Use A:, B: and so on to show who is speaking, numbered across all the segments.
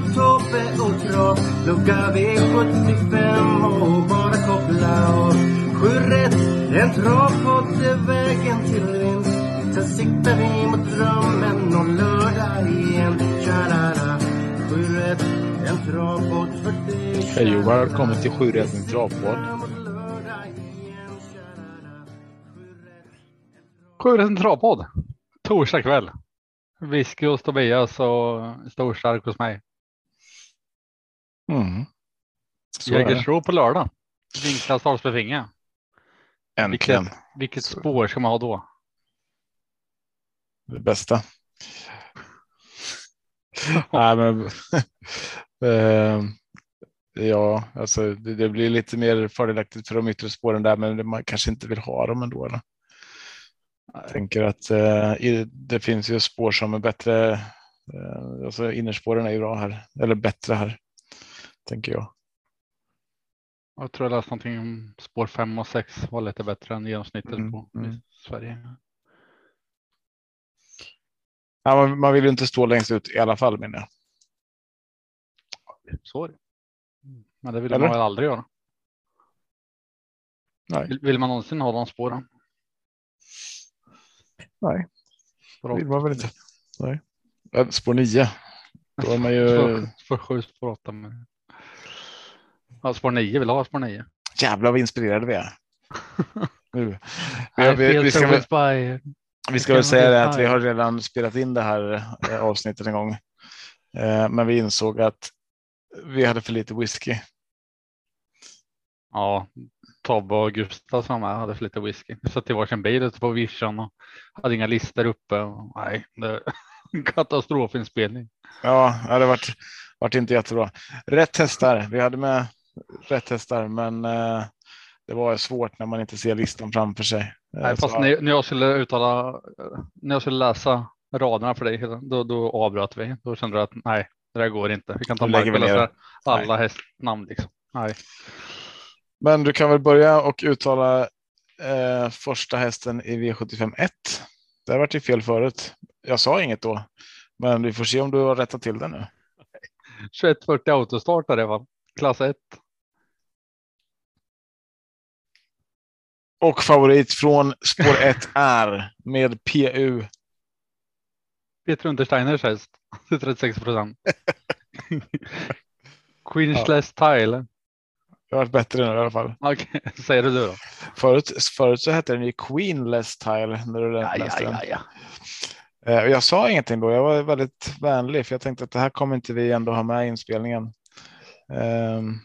A: Tobbe och Trav Lucka V75 och bara koppla av. Sju rätt, en travpodd är vägen till vinst. Sen siktar vi mot drömmen om lördag igen. Tja-la-la Sju rätt, en travpodd för dig.
B: Hej och välkommen till Sju rätt en travpodd.
C: Sju rätt en travpodd. Torsdag kväll. Whisky hos Tobias och storstark hos mig.
B: Mm.
C: Jägersro på lördag. Vinklas Dalsbefinge.
B: Äntligen.
C: Vilket, vilket spår ska man ha då?
B: Det bästa. Nej, men, eh, ja, alltså det, det blir lite mer fördelaktigt för de yttre spåren där, men man kanske inte vill ha dem ändå. Eller? Jag tänker att i- det finns ju spår som är bättre. Eh, alltså innerspåren är ju bra här, eller bättre här, tänker jag.
C: Jag tror jag läste någonting om spår 5 och 6 var lite bättre än genomsnittet
B: Mm,
C: på
B: mm.
C: Sverige.
B: Ja, man, man vill ju inte stå längst ut i alla fall menar jag.
C: Så. Men det vill
B: Eller?
C: man väl aldrig göra.
B: Nej.
C: Vill, vill man någonsin ha de spåren?
B: Nej, det vill man väl inte. Nej. Spår 9. Då är man ju
C: Spår, spår 7, spår 8. Men... Ja, spår 9 vill ha spår 9.
B: jävlar vad inspirerade vi är. Nu. Vi, vi, vi, ska väl, vi ska väl säga det att vi har redan spelat in det här eh, avsnittet en gång. Eh, Men vi insåg att vi hade för lite whisky.
C: Ja, Tobbe och Gustav som var hade för lite whisky. Vi satt i varsin bil ute på vischan och hade inga listor uppe. Nej, det katastrofinspelning.
B: Ja, det varit, varit inte jättebra. Rätt hästar. Vi hade med rätt hästar, men eh, det var svårt när man inte ser listan framför sig. Eh,
C: Nej, fast när, när jag skulle uttala, när jag skulle läsa raderna för dig, då, då avbröt vi. Då kände jag att nej, det där går inte. Vi kan ta läsa alla hästnamn liksom. Nej,
B: Men du kan väl börja och uttala eh, första hästen i V75 1. Det har varit fel förut. Jag sa inget då, men vi får se om du har rättat till det nu.
C: 2140 autostart i alla fall. Klass 1.
B: Och favorit från spår 1 är med PU.
C: Peter Untersteiners häst till 36 procent. Queensless Tile.
B: Det har varit bättre nu i alla fall.
C: Okej, säger du då?
B: Förut, förut så hette den ju Queenless Tile. När du
C: Ja, ja, ja, ja.
B: Eh, och Jag sa ingenting då. Jag var väldigt vänlig för jag tänkte att det här kommer inte vi ändå ha med i inspelningen. Ehm,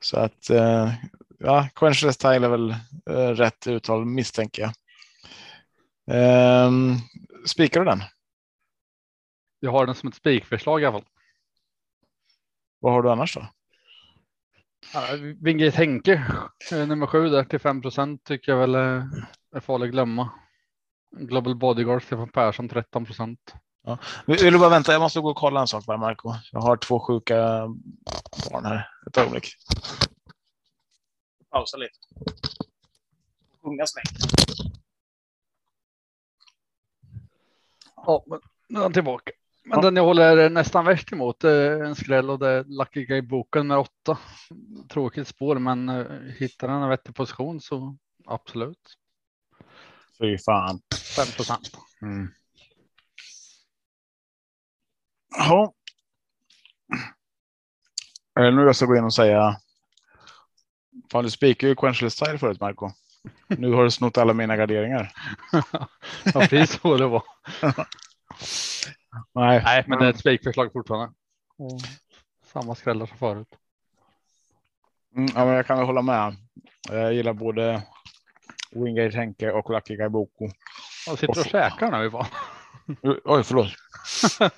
B: så att eh, ja, Quenchless Tile är väl eh, rätt uttal misstänker jag. Um, Spikar du den?
C: Jag har den som ett spikförslag i alla fall.
B: Vad har du annars då?
C: Ja, Wingate Henke, eh, nummer sju där till 5 procent tycker jag väl eh, är farlig att glömma. Global Bodyguard, Stefan Persson 13 procent.
B: Vill vill du bara vänta? Jag måste gå och kolla en sak bara Marco. Jag har två sjuka barn här. Ett ögonblick. Pausa lite. Sjunga släng.
C: Ja, men nu är han tillbaka. Men
B: Ja.
C: den jag håller nästan värst emot är en skräll och det är Lucky Guy boken med åtta. Tråkigt spår, men eh, hittar den en vettig position så absolut.
B: Fy fan.
C: 5 procent.
B: Mm. Ja. Är det nu jag ska gå in och säga. Fan, du spikade ju Quenchless Style förut, Marco. Nu har du snott alla mina garderingar.
C: ja, precis så det var.
B: Nej,
C: Nej, men det är ett spikförslag fortfarande. Och samma skrällar som förut.
B: Mm, ja, men jag kan väl hålla med. Jag gillar både Wingate Henke och Lucky Guy Boko.
C: Jag sitter och käkar nu. Bara.
B: Oj, förlåt.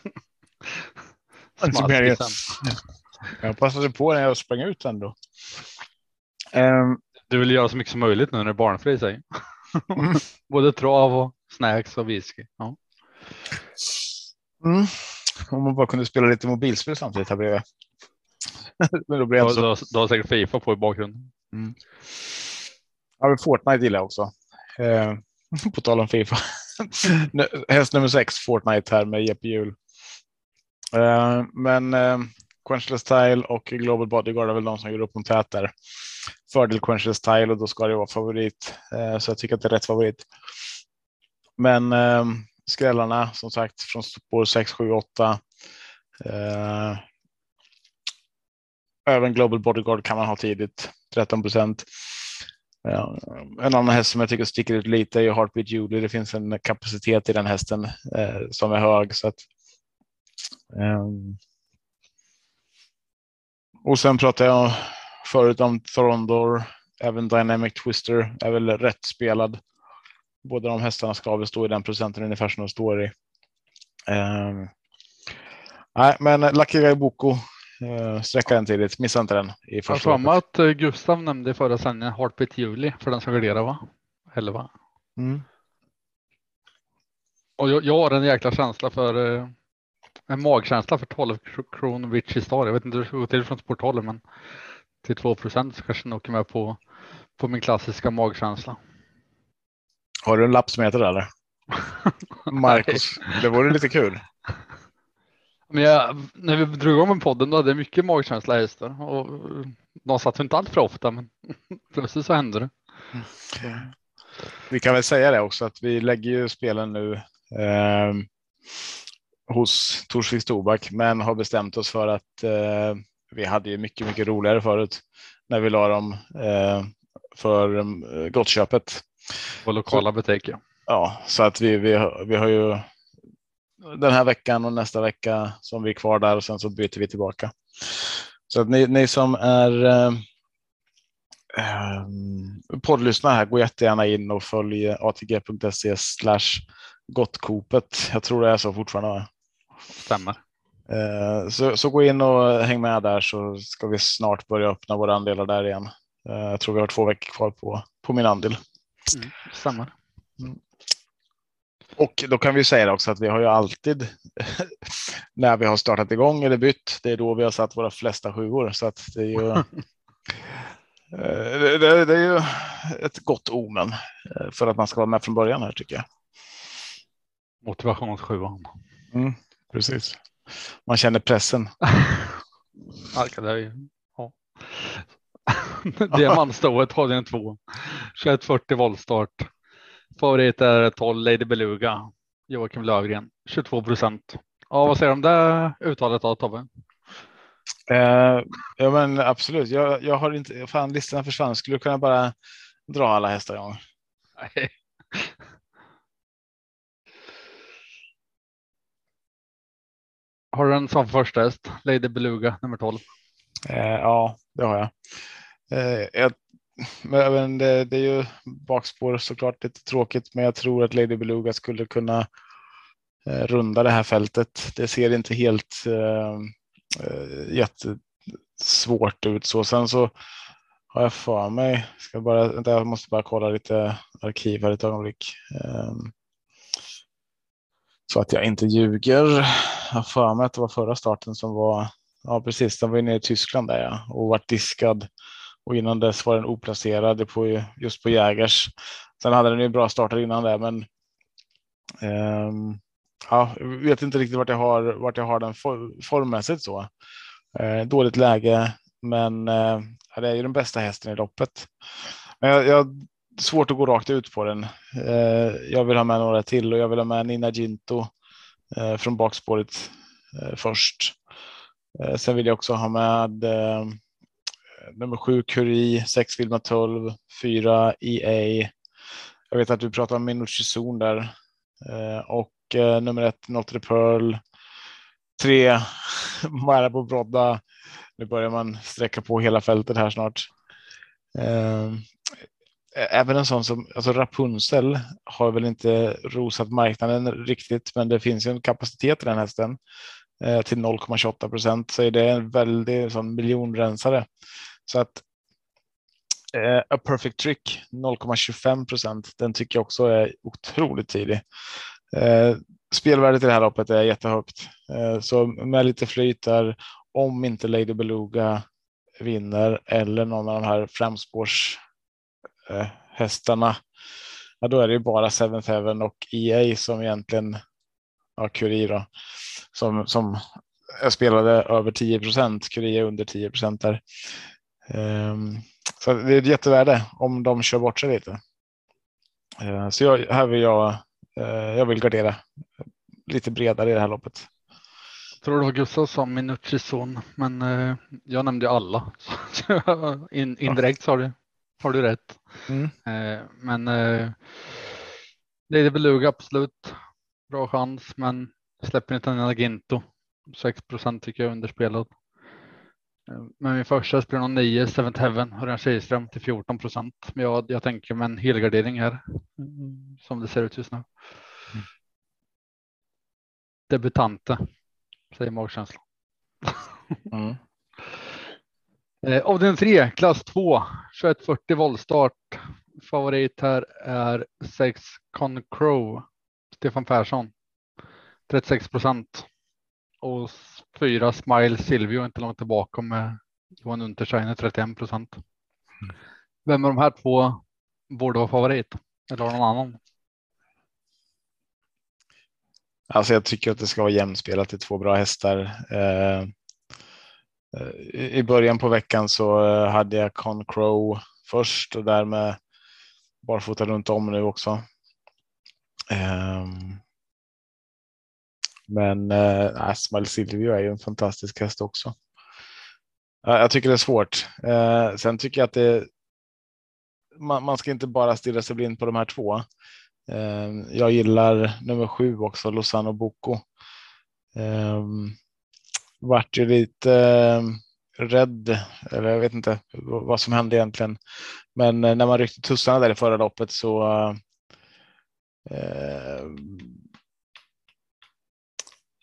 B: Jag passade på när jag sprang ut ändå. Um,
C: Du vill göra så mycket som möjligt nu när det är barnfri.
B: Mm.
C: Både trav och snacks och whisky. Ja.
B: mm. Om man bara kunde spela lite mobilspel samtidigt här bredvid. Men då blir
C: du,
B: så...
C: du har säkert Fifa på i bakgrunden.
B: Ja, men Fortnite gillar jag också. Eh, på tal om Fifa. Häst nummer sex, Fortnite här med Jeppe Hjul. Eh, men eh, Quenchless Tile och Global Bodyguard är väl de som gör upp om tät där. Fördel Quenchless Tile och då ska det vara favorit. Eh, så jag tycker att det är rätt favorit. Men ehm, skrällarna som sagt från spår 6, 7, 8. Även Global Bodyguard kan man ha tidigt, 13 procent. Ja, en annan häst som jag tycker sticker ut lite är Heartbeat Julie. Det finns en kapacitet i den hästen eh, som är hög. Så att. Ehm, och sen pratade jag förut om Thorondor. Även Dynamic Twister är väl rätt spelad. Båda de hästarna ska väl stå i den procenten ungefär som de står i. Ehm. nej, men Lucky Guy Boko. Uh, sträcka den tidigt. Missa inte den i
C: Jag
B: första loppet.
C: att eh, Gustav nämnde i förra sändningen Heartbeat Juli för den som garderar va? 11.
B: Mm.
C: Och jag, jag har en jäkla känsla för eh, en magkänsla för 12 kr- kronor Richie Star. Jag vet inte hur det ska gå till från sport 12 men till 2 procent så kanske åker med på, på min klassiska magkänsla.
B: Har du en lapp som det eller? Marcus, det vore lite kul.
C: Men jag, när vi drog igång med podden då hade jag mycket magkänsla hästar och de satt inte allt för ofta men plötsligt så hände det.
B: Vi kan väl säga det också att vi lägger ju spelen nu eh, hos Torsvik Storback, men har bestämt oss för att eh, vi hade ju mycket, mycket roligare förut när vi la dem eh, för eh, gottköpet.
C: på lokala butiker.
B: Ja, så att vi, vi, vi har ju den här veckan och nästa vecka som vi är kvar där och sen så byter vi tillbaka. Så att ni, ni som är eh, eh, poddlyssnare här, gå jättegärna in och följ atg.se slash gottkopet. Jag tror det är så fortfarande.
C: Stämmer.
B: Eh, så, så gå in och häng med där så ska vi snart börja öppna våra andelar där igen. Eh, jag tror vi har två veckor kvar på, på min andel.
C: Mm, stämmer.
B: Och då kan vi säga också att vi har ju alltid när vi har startat igång eller bytt, det är då vi har satt våra flesta sjuor. Så att det är ju, Eh, det, det, är ju ett gott omen för att man ska vara med från början här tycker jag.
C: Motivationssjuan.
B: Mm, precis. Man känner pressen.
C: Alka, det är ja. Diamantstået har en 2. 2140 voltstart. Favorit är 12 Lady Beluga. Joakim Lövgren 22 procent. Ja, vad säger du om det uttalet då Tobbe?
B: Eh, ja men absolut, jag, jag har inte, fan listorna försvann, skulle kunna bara dra alla hästar igång.
C: Nej. Har du den som första häst? Lady Beluga nummer 12.
B: Eh, ja, det har jag. Eh, jag men det, det är ju bakspår såklart lite tråkigt, men jag tror att Lady Beluga skulle kunna eh, runda det här fältet. Det ser inte helt eh, eh, jättesvårt ut så. Sen så har jag för mig, ska bara, vänta, jag måste bara kolla lite arkiv här ett ögonblick. Eh, så att jag inte ljuger. Jag har för mig att det var förra starten som var Ja, precis. Den var ju nere i Tyskland där ja, och vart diskad. Och innan dess var den oplacerad på, just på Jägers. Sen hade den ju bra starter innan det, men um, ja, jag vet inte riktigt vart jag har, vart jag har den for, formmässigt så. Eh, dåligt läge, men eh, det är ju den bästa hästen i loppet. Men jag, jag har svårt att gå rakt ut på den. Eh, jag vill ha med några till och jag vill ha med Nina Ginto Eh, från bakspåret eh, först. Eh, Sen vill jag också ha med eh, nummer sju Curie, sex Vilma 12, fyra EA. Jag vet att du pratar om Minucci Zon där eh, och eh, nummer ett Notre Pearl. Tre Marabou Brodda. Nu börjar man sträcka på hela fältet här snart. Eh, Även en sån som alltså Rapunzel har väl inte rosat marknaden riktigt, men det finns ju en kapacitet i den hästen eh, till 0,28 procent så är det en väldig sån miljonrensare. Så att eh, A Perfect Trick 0,25 procent. Den tycker jag också är otroligt tidig. Eh, spelvärdet i det här loppet är jättehögt, eh, så med lite flyt där, om inte Lady Beluga vinner eller någon av de här framspårs Eh, hästarna, ja, då är det ju bara Seventh Heaven och EA som egentligen ja, Curie då, som, som jag spelade över 10 procent, Curie under 10 procent där. Um, så det är ett jättevärde om de kör bort sig lite. Uh, så jag, här vill jag, uh, jag vill gardera lite bredare i det här loppet.
C: Jag tror det var Gustav som min son, men uh, jag nämnde alla. In, indirekt sa du, har du rätt. Mm. men uh, Lady Beluga absolut bra chans, men släpper inte en Ginto. 6% tycker jag är underspelad. Men min första spelar någon 9, Seventh Heaven, Örjan Kihlström till 14 procent. Men jag, jag tänker med en helgardering här som det ser ut just nu. Mm. Debutante, säger magkänslan. Mm. Eh, avdelning 3, klass 2, 2140 voltstart. Favorit här är 6 Con Crow, Stefan Persson. 36 procent. Och fyra Smile Silvio inte långt tillbaka med Johan Untersteiner 31 procent. Mm. Vem av de här två borde vara favorit? Eller någon annan?
B: Alltså jag tycker att det ska vara jämspelat i två bra hästar. Eh, eh Eh, I början på veckan så eh, hade jag Con Crow först och därmed barfota runt om nu också. Ehm, men eh, äh, Asmal Silvio är ju en fantastisk häst också. Jag tycker det är svårt. Eh, sen tycker jag att det, man, man ska inte bara stirra sig blind på de här två. Ehm, jag gillar nummer sju också, Lozano Bocco. Ehm, vart ju lite eh, rädd, eller jag vet inte vad som hände egentligen. Men eh, när man ryckte tussarna där i förra loppet så eh,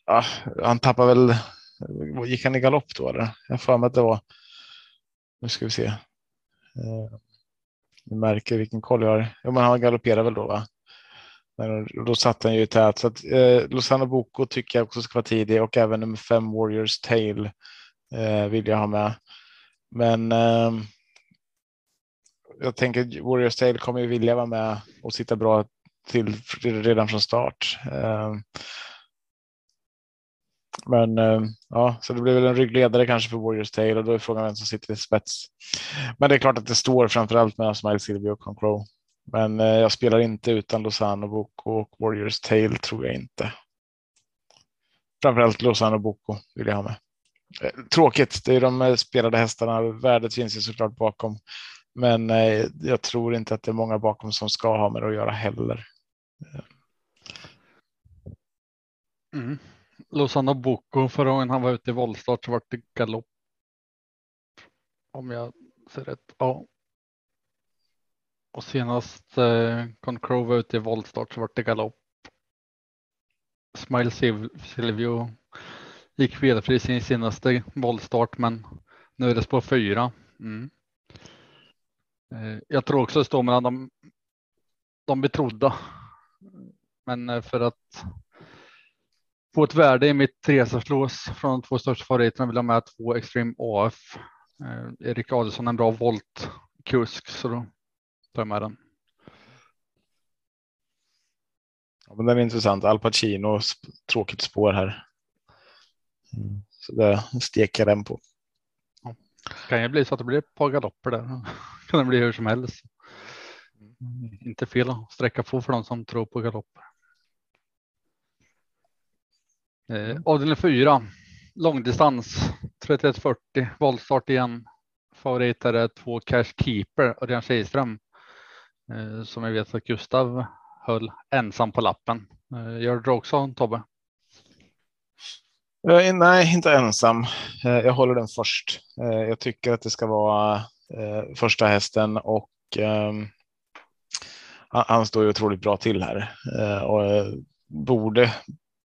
B: ja, han tappade väl. Gick han i galopp då? Eller? Jag får mig att det var. Nu ska vi se. Eh, ni märker vilken koll jag har. Jo, men han galopperade väl då, va? Då satt han ju i tät. Så att, eh, Lozano Boko tycker jag också ska vara tidig och även nummer fem Warriors tale, eh, vill jag ha med. Men eh, jag tänker Warriors tale kommer ju vilja vara med och sitta bra till redan från start. Eh, men eh, ja, så det blir väl en ryggledare kanske för Warriors tale och då är frågan vem som sitter i spets. Men det är klart att det står framförallt med Smile Silvio och Concrow. Men eh, jag spelar inte utan Lozano Boko och Warriors Tale, tror jag inte. Framförallt Lozano Boko vill jag ha med. Eh, tråkigt, det är de eh, spelade hästarna. Värdet finns ju såklart bakom. Men jag tror inte att det är många bakom som ska ha med det att göra heller.
C: Mm. Lozano Boko förra gången han var ute i voltstart så var det galopp. Om jag ser rätt. Ja. Och senast eh, Concrow var ute i voltstart så vart det galopp. Smile Silvio gick felfri sin senaste voltstart men nu är det spår fyra. Mm. Eh, jag tror också det står mellan de, de betrodda. Men eh, för att få ett värde i mitt tresaslås från de två största favoriterna vill jag med två Extreme AF. Eh, Erik Adelsson en bra voltkusk så då tar jag med den.
B: Ja, men den är intressant. Al Pacino, tråkigt spår här. Mm. Så det steker den på.
C: Ja. Kan ju bli så att det blir ett par galopper där. kan det bli hur som helst. Mm. Inte fel att sträcka på för de som tror på galopper. Eh, mm. avdelning 4, långdistans 3140, voltstart igen. Favorit är två Cash Keeper, Örjan Kihlström, Eh, som jag vet att Gustav höll ensam på lappen. Eh, gör du också Tobbe?
B: Eh, nej, inte ensam. Jag håller den först. Jag tycker att det ska vara första hästen och ehm, han, står ju otroligt bra till här och borde,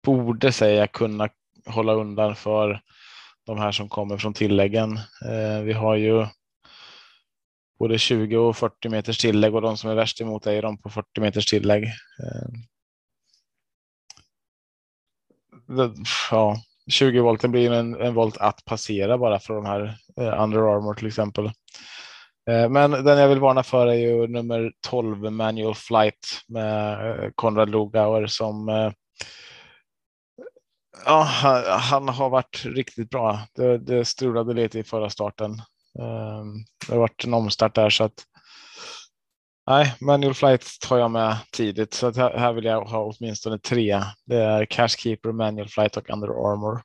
B: borde säga kunna hålla undan för de här som kommer från tilläggen. Vi har ju både 20 och 40 meters tillägg och de som är värst emot är de på 40 meters tillägg. Eh, eh, ja, 20 volten blir en, en volt att passera bara för de här eh, Under Armour till exempel. Men den jag vill varna för är ju nummer 12 Manual Flight med Konrad Lugauer som ja, han har varit riktigt bra. Det, det strulade lite i förra starten. Ehm, det har varit en omstart där så att Nej, manual flight tar jag med tidigt så att här vill jag ha åtminstone tre. Det är Cashkeeper, manual flight och under armor.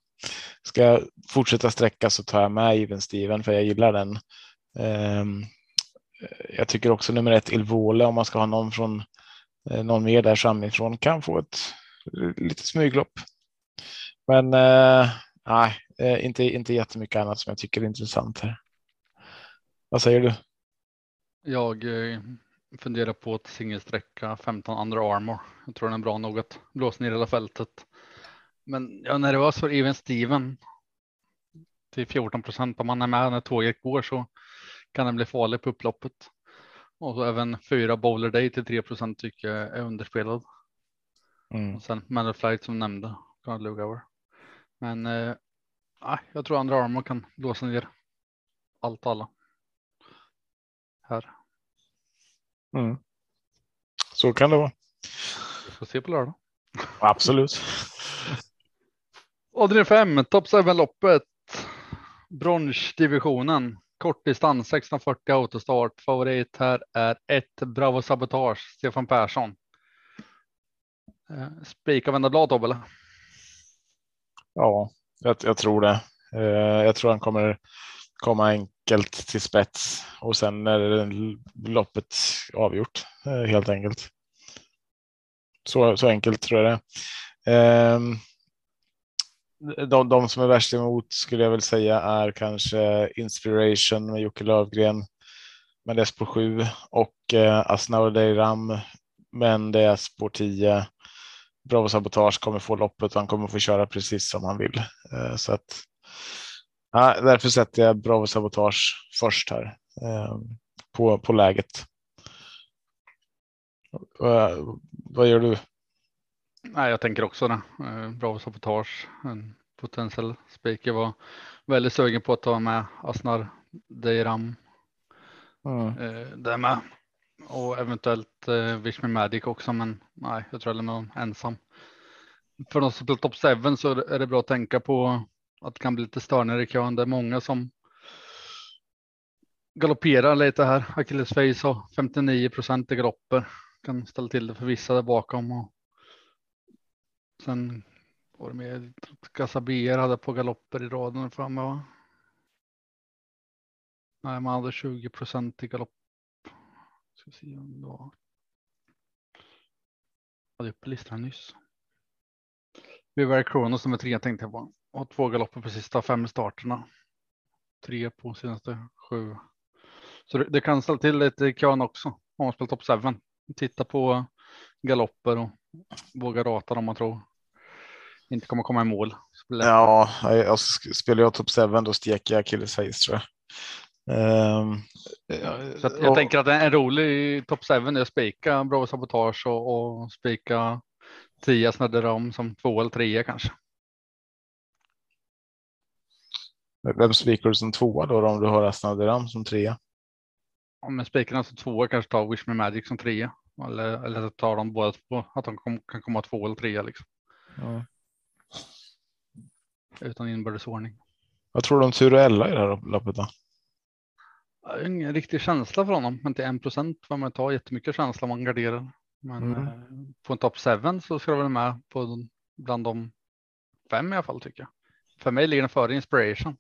B: Ska jag fortsätta sträcka så tar jag med Even Steven för jag gillar den. Ehm, jag tycker också nummer ett Ilvole om man ska ha någon från eh, någon mer där framifrån kan få ett litet smyglopp. Men eh, nej, eh, inte, inte jättemycket annat som jag tycker är intressant här. Vad säger du?
C: Jag funderar på att singelsträcka 15 andra armor. Jag tror den är bra nog att blåsa ner hela fältet. Men jag är nervös för Even Steven. Till 14 procent om man är med när tåget går så kan den bli farlig på upploppet. Och så även fyra Bowler Day till 3 procent tycker jag är underspelad. Mm. Och sen Man Flight som nämnde, God Lugauer. Men eh, jag tror andra armor kan blåsa ner allt och alla. Här.
B: Mm. Så kan det vara.
C: Vi får se på lördag.
B: Absolut.
C: Avdelning 5, topp 7-loppet. Bronsdivisionen. Kortdistans 1640 autostart. Favorit här är ett Bravo Sabotage, Stefan Persson. Eh, spika vända blad Tobbe?
B: Ja, jag, jag, tror det. Eh, jag tror han kommer komma enkelt till spets och sen är loppet avgjort eh, helt enkelt. Så, så enkelt tror jag det är. Ehm, de, de som är värst emot skulle jag väl säga är kanske Inspiration med Jocke Lövgren med det spår 7 och eh, Asnaur Ram men det är spår 10. Bravo Sabotage kommer få loppet och han kommer få köra precis som han vill. Eh, så att Ja, därför sätter jag Bravo Sabotage först här eh, på, på läget. Uh, vad gör du?
C: Nej, jag tänker också det. Uh, Bravo Sabotage, en potentiell. Jag var väldigt sugen på att ta med Asnar Deiram. Mm. Uh, där med. Och eventuellt uh, Wish Me Magic också, men nej, jag tror jag lämnar ensam. För de som spelar top 7 så är det bra att tänka på att det kan bli lite störningar i kön. Det är många som galopperar lite här. Achilles Face har 59 procent i galopper. Kan ställa till det för vissa där bakom. Och sen var det med Gazabier hade på galopper i raden framme. Va? Nej, man hade 20 procent i galopp. Ska se om det var. Jag hade uppe listan nyss. Vi var Kronos nummer tre tänkte jag på och två galopper på sista fem starterna. Tre på senaste sju. Så det, det kan ställa till lite i kön också om man spelar top 7. Titta på galopper och våga rata dem man tror inte kommer komma i mål.
B: Ja, jag, spelar jag top 7 då steker jag Achilles Face tror jag. Um,
C: så jag och, tänker att en rolig top 7 är att spika Bravo Sabotage och, och spika Tia Snedderam som två eller trea kanske.
B: Vem spikar du som tvåa då, om du har Asnaderam som trea?
C: Om jag spikar som tvåa kanske tar Wish Me Magic som trea. Eller, eller tar de båda två, att de kom, kan komma två eller trea liksom. Ja. Utan inbördes ordning.
B: Vad tror du om Turella i det här loppet då?
C: Ingen riktig känsla för honom, men till en procent får man ta jättemycket känsla om man garderar. Men mm. eh, på en top 7 så ska jag väl med på bland de fem i alla fall tycker jag. För mig ligger den före Inspiration.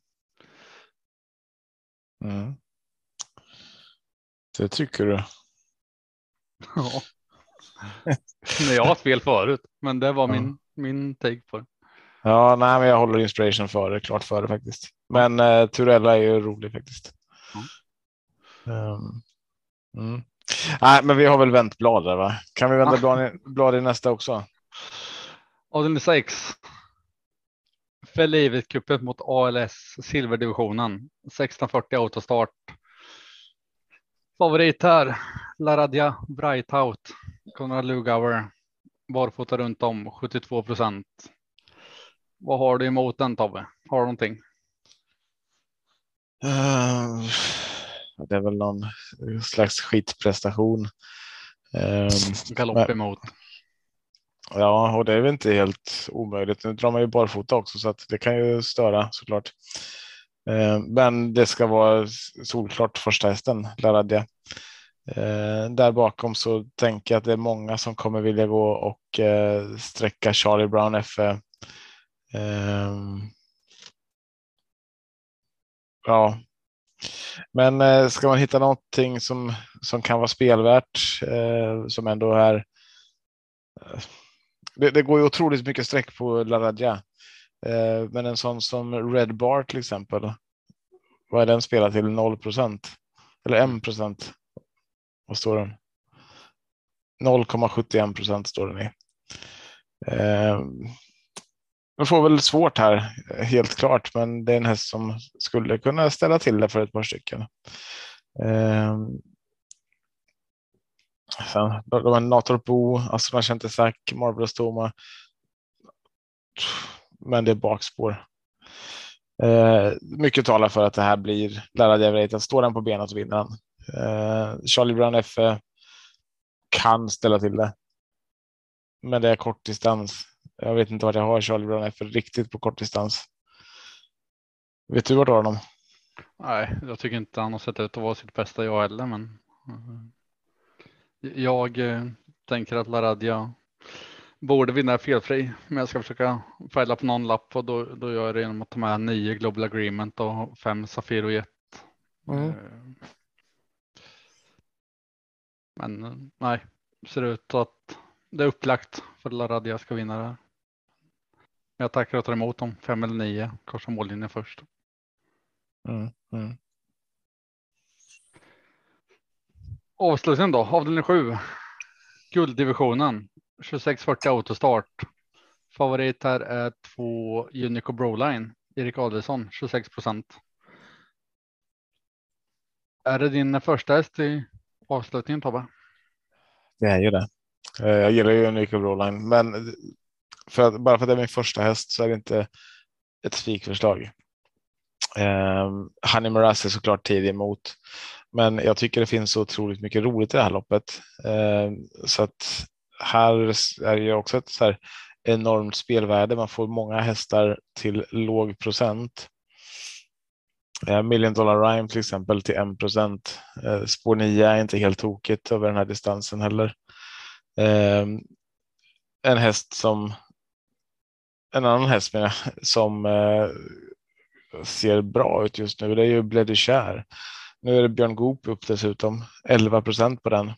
B: Mm. Det tycker du?
C: Ja. Nej, jag har fel förut, men det var min, min take på det.
B: Ja, nej, men jag håller inspiration före, klart före faktiskt. Men eh, Turella är ju rolig faktiskt. Mm. Um, mm. Nej, men vi har väl vänt blad där, va? Kan vi vända blad, i, blad i nästa också?
C: Avdelning 6. För livet kuppet mot ALS silverdivisionen 1640 autostart. Favorit här Laradia Breithout Konrad Lugauer barfota runt om 72 procent. Vad har du emot den Tobbe? Har du någonting?
B: Uh, det är väl någon slags skitprestation.
C: Um, Galopp men, emot.
B: Ja, och det är väl inte helt omöjligt. Nu drar man ju barfota också så att det kan ju störa såklart. Eh, men det ska vara solklart första hästen, Laradja. Eh, där bakom så tänker jag att det är många som kommer vilja gå och eh, sträcka Charlie Brown F. Ja, men ska man hitta någonting som, som kan vara spelvärt som ändå är. Det, det, går ju otroligt mycket streck på Laradja, eh, men en sån som Red Bar till exempel. Vad är den spelad till? 0 procent eller 1 procent? Vad står den? 0,71 procent står den i. Eh, de får väl svårt här, helt klart, men det är en häst som skulle kunna ställa till det för ett par stycken. Eh, sen, de har Natorp Bo, alltså Astra Centesac, Marvelous Toma. Men det är bakspår. Eh, mycket talar för att det här blir Lara Deverate. Står den på benen så vinner han. Eh, Charlie Brown F eh, kan ställa till det. Men det är kort distans. Jag vet inte vad jag har Charlie Brown F riktigt på kort distans. Vet du vart du har honom?
C: Nej, jag tycker inte han har sett ut att vara sitt bästa jag heller, men jag eh, tänker att Laradja borde vinna felfri, men jag ska försöka fälla på någon lapp och då, då gör jag det genom att ta med nio Global Agreement och fem Safir och Jet. Mm. Eh, men nej, ser ut att det är upplagt för att Laradja ska vinna det här. Jag tackar och tar emot dem. Fem eller nio. Korsa mållinjen först. Mm, mm. Avslutningen då, avdelning sju. Gulddivisionen 2640 autostart. Favorit här är två Unico Broline. Erik Adelsson 26 procent. Är det din första häst i avslutningen Tobbe?
B: Det är ju det. Eh, jag gillar ju Unico Broline, men för att, bara för att det är min första häst så är det inte ett spikförslag. Um, Honey Morass är såklart tidig emot, men jag tycker det finns så otroligt mycket roligt i det här loppet. Eh, så att här är det också ett så här enormt spelvärde. Man får många hästar till låg procent. Eh, Million Dollar Rhyme till exempel till 1 procent. Eh, spår 9 är inte helt tokigt över den här distansen heller. Eh, en häst som en annan häst med, som eh, ser bra ut just nu. Det är ju Bleddy nu är det Björn Goop upp dessutom. 11 procent på den.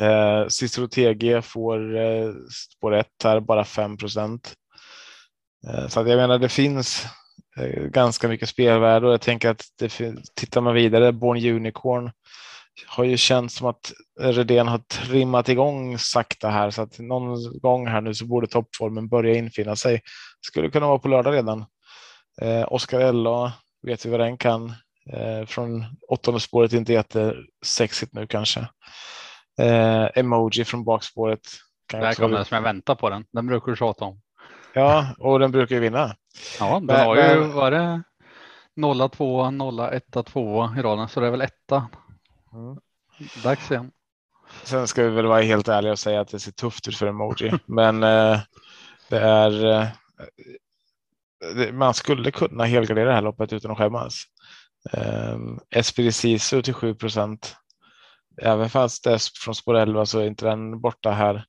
B: Eh, Cicero TG får eh, spår 1 här, bara 5 procent. Eh, så att jag menar, det finns eh, ganska mycket spelvärde och jag tänker att det, tittar man vidare, Born Unicorn har ju känts som att Redén har trimmat igång sakta här så att någon gång här nu så borde toppformen börja infinna sig. Skulle kunna vara på lördag redan. Eh, Oscar Ella vet vi vad den kan. Eh, från åttonde spåret inte jättesexigt nu kanske. Eh, emoji från bakspåret.
C: Kan Där kom den som jag väntar på den. Den brukar du tjata om.
B: Ja, och den brukar ju vinna.
C: Ja, den men, har ju varit 0 2 0 1 2 i raden så det är väl etta Mm. Dags igen.
B: Sen ska vi väl vara helt ärliga och säga att det ser tufft ut för emoji, men eh, det är. Eh, man skulle kunna helgardera det här loppet utan att skämmas. Eh, Esprit Sisu till 7 procent. Även fast det är från spår 11 så är inte den borta här.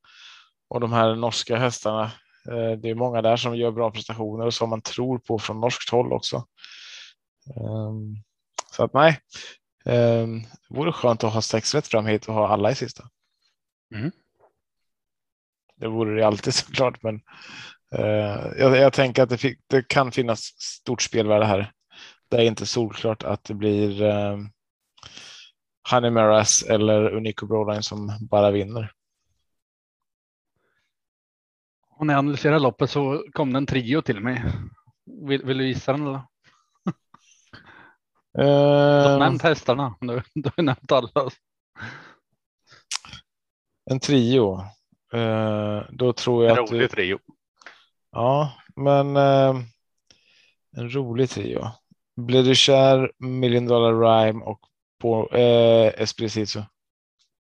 B: Och de här norska hästarna. Eh, det är många där som gör bra prestationer och som man tror på från norskt håll också. Um, så att nej, Eh, vore skönt att ha sex rätt fram hit och ha alla i sista. Mm. Det vore det alltid såklart, men eh, jag, jag, tänker att det, fick, det, kan finnas stort spelvärde här. Det är inte solklart att det blir eh, Honey Maras eller Unico Broline som bara vinner.
C: Och när jag analyserade loppet så kom det en trio till mig. Vill, vill du gissa den eller? Du har nämnt hästarna. Du, du har nämnt alla.
B: en trio. Eh, då tror jag att du,
C: trio.
B: Ja, men eh, en rolig trio. Blir du kär, Million Dollar Rhyme och på eh, Espressito.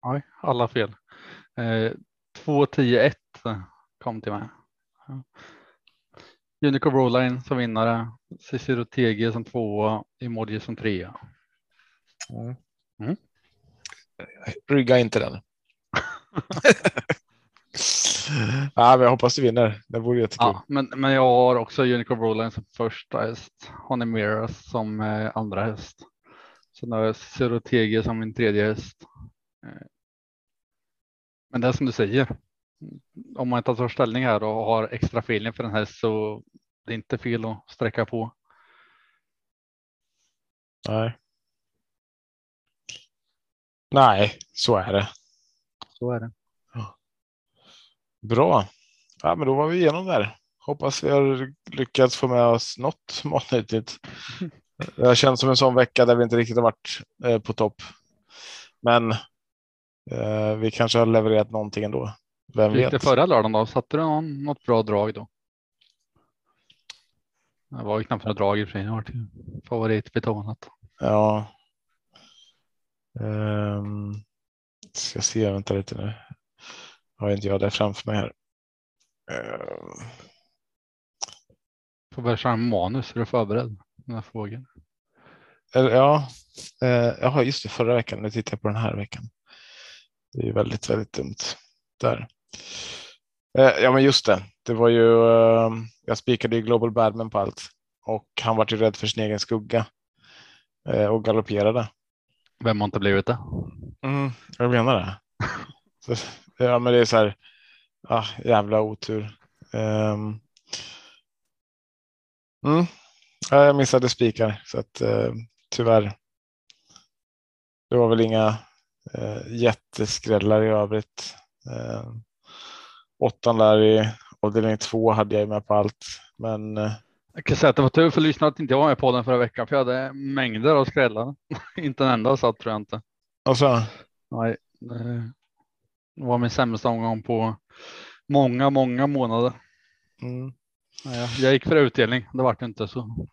C: Nej, alla fel. Eh, 2, 10, 1 kom till mig. Ja. Unico Broline som vinnare. Cicero TG som tvåa. Emoji som trea. Mm.
B: Rygga inte den. ja, men jag hoppas du vinner. Det vore jättekul.
C: Ja, men, men jag har också Unico Broline som första häst. Honey Miras som eh, andra häst. Sen har jag TG som min tredje häst. Eh, Men det är som du säger. Om man inte tar ställning här och har extra feeling för en häst så det är inte fel att sträcka på.
B: Nej. Nej, så är det.
C: Så är det.
B: Bra. Ja, men då var vi igenom där. Hoppas vi har lyckats få med oss något matnyttigt. Det har känts som en sån vecka där vi inte riktigt har varit eh, på topp. Men eh, vi kanske har levererat någonting ändå. Vem
C: Hur gick det
B: vet?
C: förra lördagen då? Satte du någon, något bra drag då? Det var ju knappt några drag i och för sig. Det var favoritbetonat.
B: Ja. Um, ska se, vänta lite nu. Har inte jag det framför mig här. Ehm,
C: Får börja köra manus. Är du förberedd? Den här frågan.
B: eller, ja, eh, just det, förra veckan. Nu tittar jag på den här veckan. Det är väldigt, väldigt dumt. Där. Eh, ja, men just det. Det var ju. Eh, jag spikade ju Global Badman på allt och han var ju rädd för sin egen skugga och galopperade.
C: Vem har inte blivit det?
B: Mm, jag menar det. Ja, men det är så här. Ah, jävla otur. Ehm. mm. ja, jag missade spikar så att eh, tyvärr. Det var väl inga eh, jätteskrällar i övrigt. Eh, åttan där i avdelning två hade jag med på allt, men eh,
C: Jag kan säga att det var tur för lyssnarna att inte jag var med på den förra veckan för jag hade mängder av skrällar. inte en enda satt tror jag inte.
B: alltså,
C: Nej, det var min sämsta omgång på många, många månader.
B: mm,
C: Nej, jag- gick för utdelning. Det vart inte så.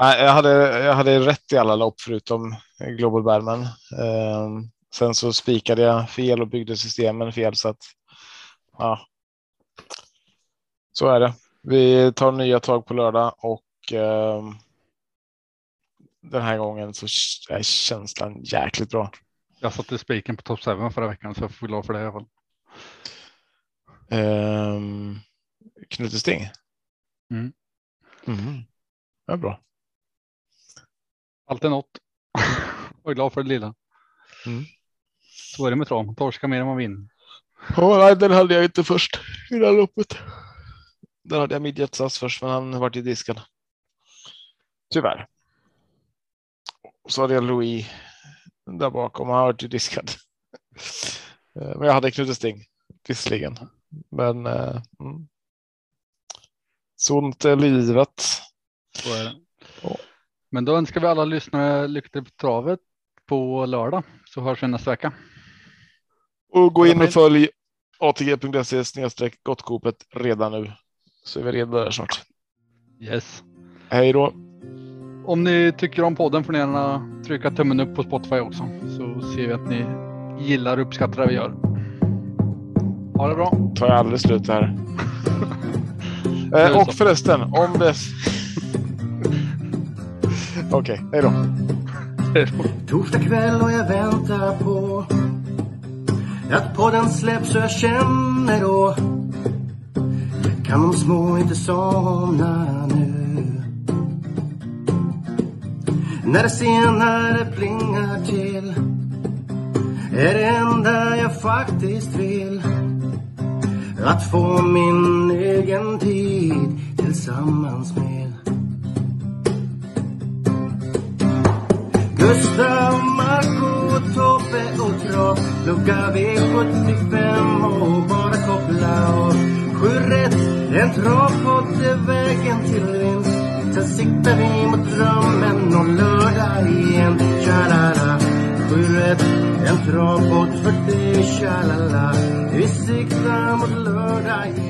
B: Nej, jag, hade, jag hade rätt i alla lopp förutom Global Badman. Ehm, sen så spikade jag fel och byggde systemen fel så att ja. Så är det. Vi tar nya tag på lördag och ehm, den här gången så är känslan jäkligt bra.
C: Jag satte spiken på top 7 förra veckan så jag får glad för det i alla fall.
B: Um, Knutesting.
C: Mm.
B: Mm. Ja, bra.
C: Alltid något. Jag är glad för det lilla.
B: Mm.
C: Så är det med trav. Torska mer än man vinner.
B: Ja, nej, den hade jag inte först i det här loppet. Där hade jag midjetsas först, men han vart ju diskad. Tyvärr. Och så hade jag Louis där bakom. Han vart ju diskad. Eh, Men jag hade Knute Sting, visserligen. Men eh, mm. sånt är livet.
C: Så är det.
B: Ja.
C: Men då önskar vi alla lyssnare lycka till på travet på lördag så hörs vi nästa vecka.
B: Och gå in och följ atg.se snedstreck gottkopet redan nu. Så är vi redo där snart.
C: Yes.
B: Hej då!
C: Om ni tycker om podden får ni gärna trycka tummen upp på Spotify också så ser vi att ni gillar och uppskattar det vi gör. Ha det bra.
B: tar jag aldrig slut här. Eh, och
C: så.
B: förresten, om det... Okej, hej då.
A: Torsdag kväll och jag väntar på att podden släpps och jag känner då kan de små inte somna nu. När det senare plingar till är det enda jag faktiskt vill att få min egen tid tillsammans med Gustav, Marco, Tobbe och Trav. Lucka V75 och bara koppla av. Sju rätt, en travpott är vägen till vinst. Siktar vi mot drömmen och lördag igen. Tja-la-la. Sju rätt, en travbåt, för dig. Tja-la-la. Vi siktar mot lördag igen.